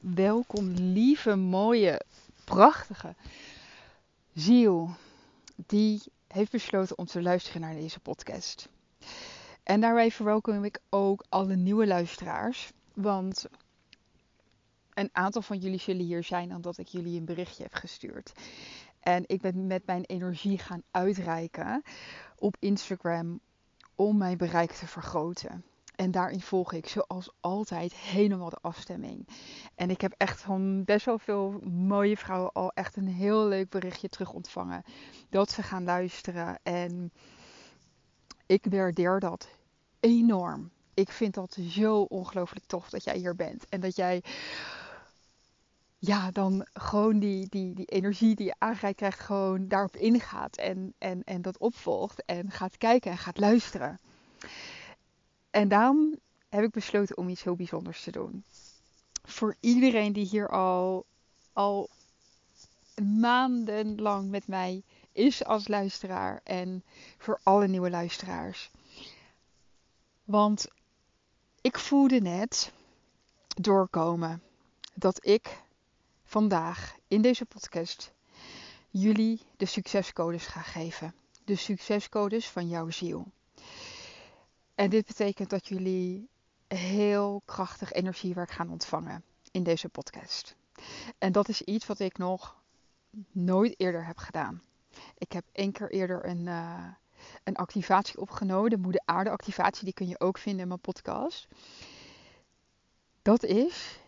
Welkom, lieve, mooie, prachtige ziel die heeft besloten om te luisteren naar deze podcast. En daarbij verwelkom ik ook alle nieuwe luisteraars, want een aantal van jullie zullen hier zijn omdat ik jullie een berichtje heb gestuurd. En ik ben met mijn energie gaan uitreiken op Instagram om mijn bereik te vergroten. En daarin volg ik zoals altijd helemaal de afstemming. En ik heb echt van best wel veel mooie vrouwen al echt een heel leuk berichtje terug ontvangen. Dat ze gaan luisteren. En ik waardeer dat enorm. Ik vind dat zo ongelooflijk tof dat jij hier bent. En dat jij ja, dan gewoon die, die, die energie die je aangereikt krijgt, gewoon daarop ingaat. En, en, en dat opvolgt. En gaat kijken en gaat luisteren. En daarom heb ik besloten om iets heel bijzonders te doen. Voor iedereen die hier al, al maandenlang met mij is als luisteraar. En voor alle nieuwe luisteraars. Want ik voelde net doorkomen dat ik vandaag in deze podcast jullie de succescodes ga geven. De succescodes van jouw ziel. En dit betekent dat jullie heel krachtig energiewerk gaan ontvangen in deze podcast. En dat is iets wat ik nog nooit eerder heb gedaan. Ik heb één keer eerder een, uh, een activatie opgenomen, de moeder aarde activatie, die kun je ook vinden in mijn podcast. Dat is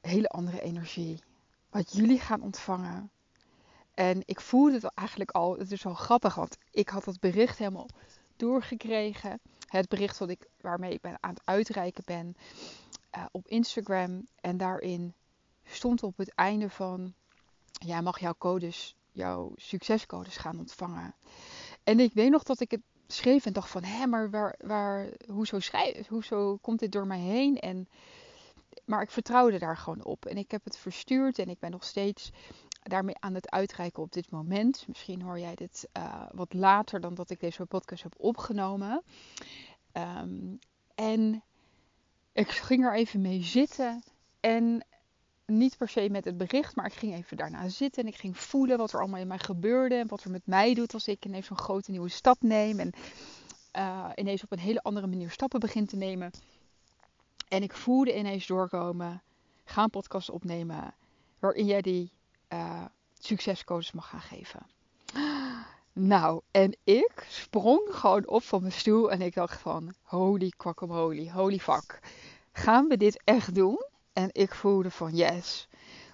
hele andere energie. Wat jullie gaan ontvangen. En ik voelde het eigenlijk al, het is wel grappig, want ik had dat bericht helemaal doorgekregen. Het bericht wat ik, waarmee ik ben aan het uitreiken ben uh, op Instagram. En daarin stond op het einde van, jij mag jouw codes, jouw succescodes gaan ontvangen. En ik weet nog dat ik het schreef en dacht van, hé, maar waar, waar, hoezo, schrijf, hoezo komt dit door mij heen? En maar ik vertrouwde daar gewoon op. En ik heb het verstuurd en ik ben nog steeds daarmee aan het uitreiken op dit moment. Misschien hoor jij dit uh, wat later dan dat ik deze podcast heb opgenomen. Um, en ik ging er even mee zitten. En niet per se met het bericht, maar ik ging even daarna zitten. En ik ging voelen wat er allemaal in mij gebeurde. En wat er met mij doet als ik ineens zo'n grote nieuwe stap neem. En uh, ineens op een hele andere manier stappen begin te nemen. En ik voelde ineens doorkomen, ga een podcast opnemen waarin jij die uh, succescodes mag gaan geven. Nou, en ik sprong gewoon op van mijn stoel en ik dacht van, holy guacamole, holy fuck. Gaan we dit echt doen? En ik voelde van yes.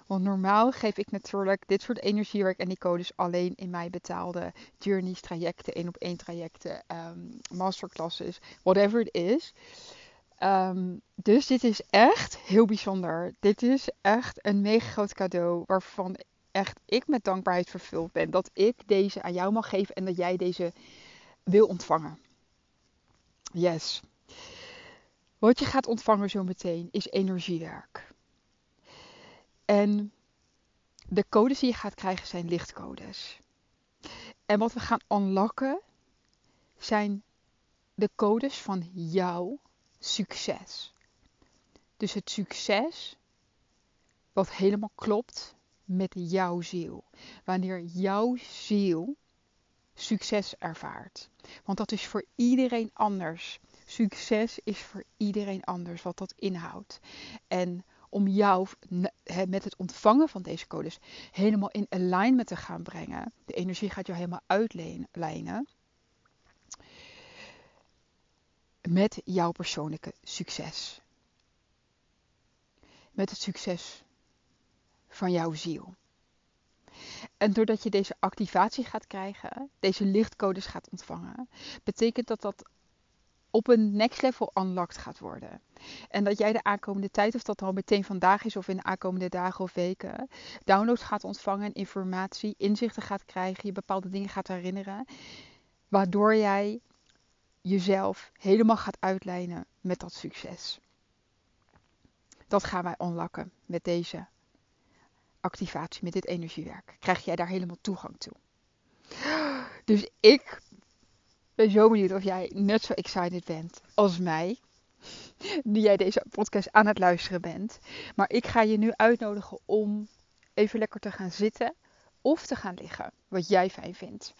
Want normaal geef ik natuurlijk dit soort energiewerk en die codes alleen in mijn betaalde journeys, trajecten, één op één trajecten, um, masterclasses, whatever it is. Um, dus dit is echt heel bijzonder. Dit is echt een mega groot cadeau waarvan echt ik met dankbaarheid vervuld ben. Dat ik deze aan jou mag geven en dat jij deze wil ontvangen. Yes. Wat je gaat ontvangen zo meteen is energiewerk. En de codes die je gaat krijgen zijn lichtcodes. En wat we gaan unlocken zijn de codes van jouw succes. Dus het succes wat helemaal klopt met jouw ziel. Wanneer jouw ziel succes ervaart. Want dat is voor iedereen anders. Succes is voor iedereen anders wat dat inhoudt. En om jou met het ontvangen van deze codes helemaal in alignment te gaan brengen. De energie gaat jou helemaal uitlijnen. Met jouw persoonlijke succes. Met het succes van jouw ziel. En doordat je deze activatie gaat krijgen, deze lichtcodes gaat ontvangen, betekent dat dat op een next level unlocked gaat worden. En dat jij de aankomende tijd, of dat al meteen vandaag is of in de aankomende dagen of weken, downloads gaat ontvangen, informatie, inzichten gaat krijgen, je bepaalde dingen gaat herinneren, waardoor jij jezelf helemaal gaat uitlijnen met dat succes. Dat gaan wij unlocken met deze activatie, met dit energiewerk. Krijg jij daar helemaal toegang toe. Dus ik ben zo benieuwd of jij net zo excited bent als mij. Nu jij deze podcast aan het luisteren bent. Maar ik ga je nu uitnodigen om even lekker te gaan zitten of te gaan liggen. Wat jij fijn vindt.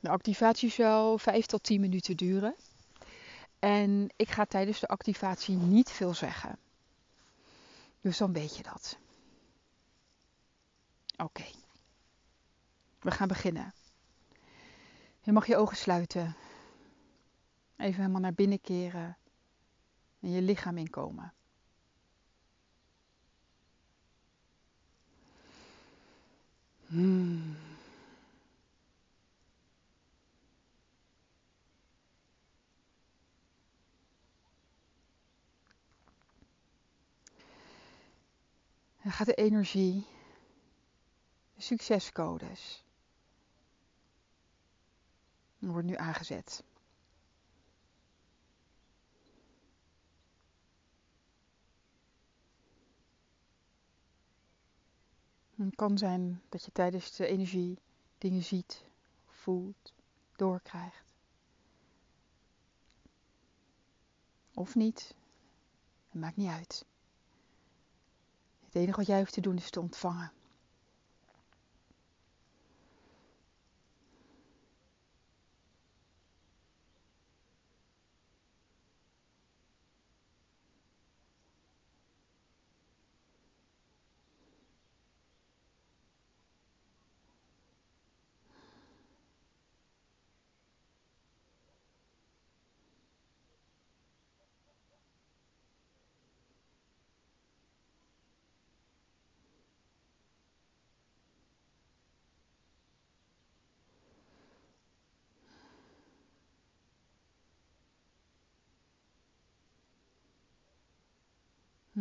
De activatie zal 5 tot 10 minuten duren. En ik ga tijdens de activatie niet veel zeggen. Dus dan weet je dat. Oké. We gaan beginnen. Je mag je ogen sluiten. Even helemaal naar binnen keren. En je lichaam inkomen. Hmm. Dan gaat de energie, de succescodes, wordt nu aangezet. Het kan zijn dat je tijdens de energie dingen ziet, voelt, doorkrijgt. Of niet. Het maakt niet uit. Het enige wat jij hoeft te doen is te ontvangen.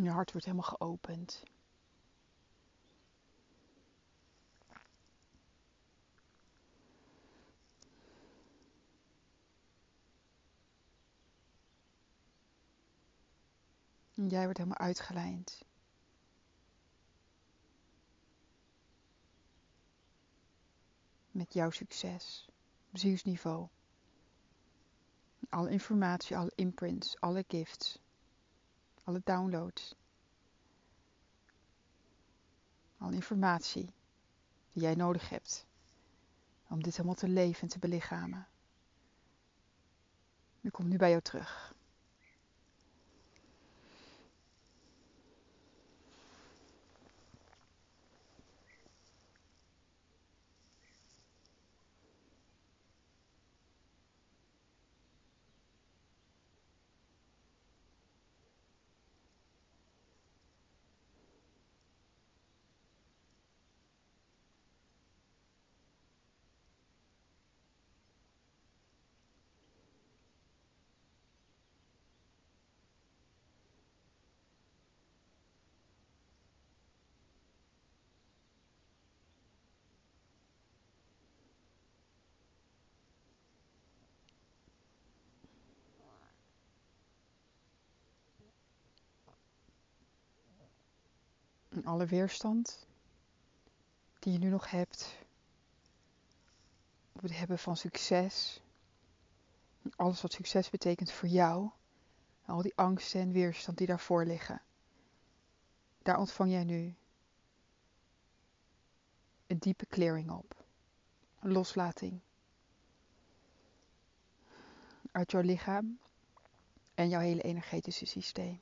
Je hart wordt helemaal geopend. En jij wordt helemaal uitgelijnd. Met jouw succes, zielsniveau. Alle informatie, alle imprints, alle gifts alle downloads, alle informatie die jij nodig hebt om dit helemaal te leven en te belichamen. Nu komt nu bij jou terug. En alle weerstand die je nu nog hebt op het hebben van succes. Alles wat succes betekent voor jou. Al die angsten en weerstand die daarvoor liggen. Daar ontvang jij nu een diepe clearing op. Een loslating. Uit jouw lichaam en jouw hele energetische systeem.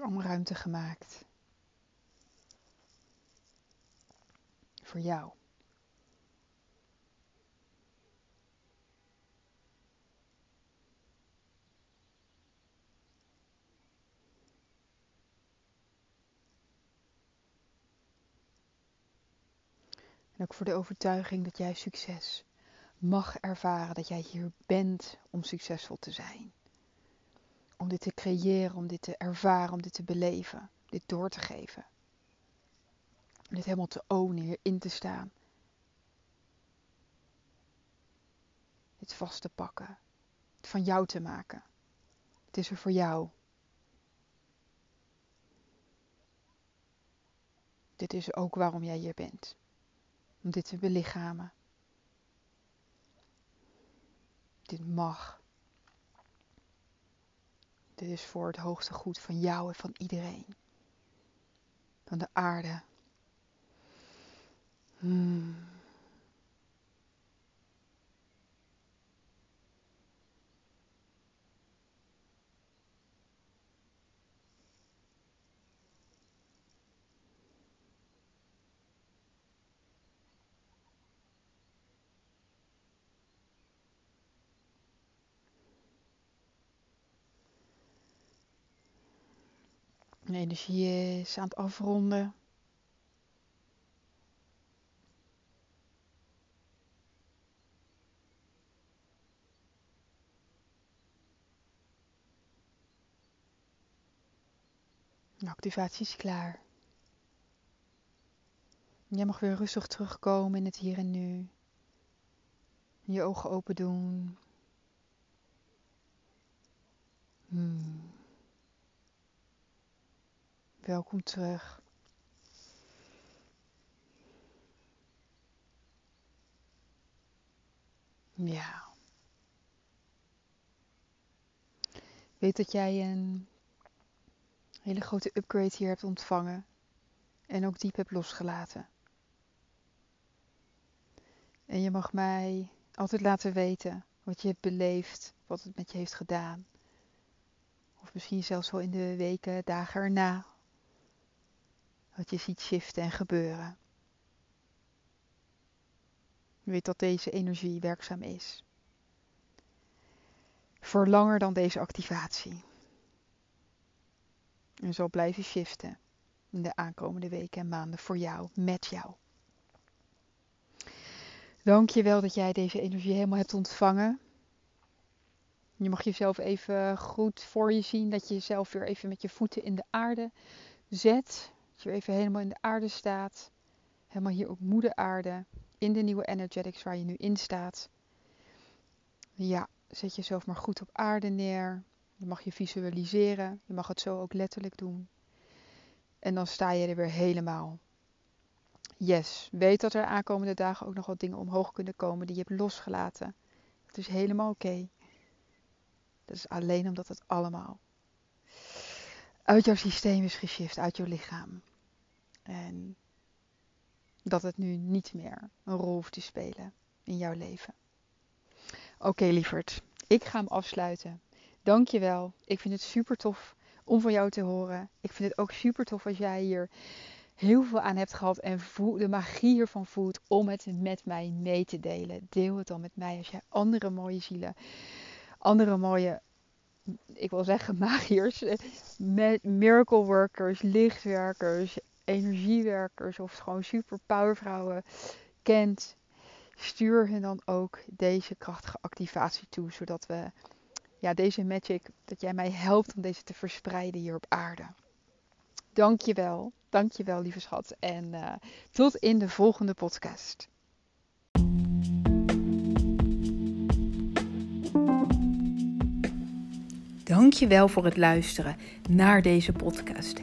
Allemaal ruimte gemaakt. Voor jou. En ook voor de overtuiging dat jij succes mag ervaren. Dat jij hier bent om succesvol te zijn. Om dit te creëren, om dit te ervaren, om dit te beleven. Dit door te geven. Om dit helemaal te ownen, hierin te staan. Dit vast te pakken. Het van jou te maken. Het is er voor jou. Dit is ook waarom jij hier bent om dit te belichamen. Dit mag. Dit is voor het hoogste goed van jou en van iedereen. Van de aarde. Hmm. De energie is aan het afronden. De activatie is klaar. Jij mag weer rustig terugkomen in het hier en nu. Je ogen open doen. Hmm. Welkom terug. Ja. Weet dat jij een hele grote upgrade hier hebt ontvangen en ook diep hebt losgelaten. En je mag mij altijd laten weten wat je hebt beleefd, wat het met je heeft gedaan. Of misschien zelfs wel in de weken, dagen erna, wat je ziet shiften en gebeuren. weet dat deze energie werkzaam is. Voor langer dan deze activatie. En zal blijven shiften in de aankomende weken en maanden voor jou, met jou. Dank je wel dat jij deze energie helemaal hebt ontvangen. Je mag jezelf even goed voor je zien, dat je jezelf weer even met je voeten in de aarde zet. Dat je even helemaal in de aarde staat. Helemaal hier op moeder aarde. In de nieuwe energetics waar je nu in staat. Ja, zet jezelf maar goed op aarde neer. Je mag je visualiseren. Je mag het zo ook letterlijk doen. En dan sta je er weer helemaal. Yes, weet dat er aankomende dagen ook nog wat dingen omhoog kunnen komen die je hebt losgelaten. Het is helemaal oké. Dat is alleen omdat het allemaal uit jouw systeem is geshift, uit jouw lichaam. En dat het nu niet meer een rol hoeft te spelen in jouw leven. Oké, lieverd. Ik ga hem afsluiten. Dankjewel. Ik vind het super tof om van jou te horen. Ik vind het ook super tof als jij hier heel veel aan hebt gehad en de magie hiervan voelt om het met mij mee te delen. Deel het dan met mij als jij andere mooie zielen, andere mooie ik wil zeggen magiërs, miracle workers, lichtwerkers, energiewerkers of gewoon super powervrouwen kent, stuur hen dan ook deze krachtige activatie toe, zodat we ja, deze magic, dat jij mij helpt om deze te verspreiden hier op aarde. Dankjewel, dankjewel lieve schat en uh, tot in de volgende podcast. Dankjewel voor het luisteren naar deze podcast.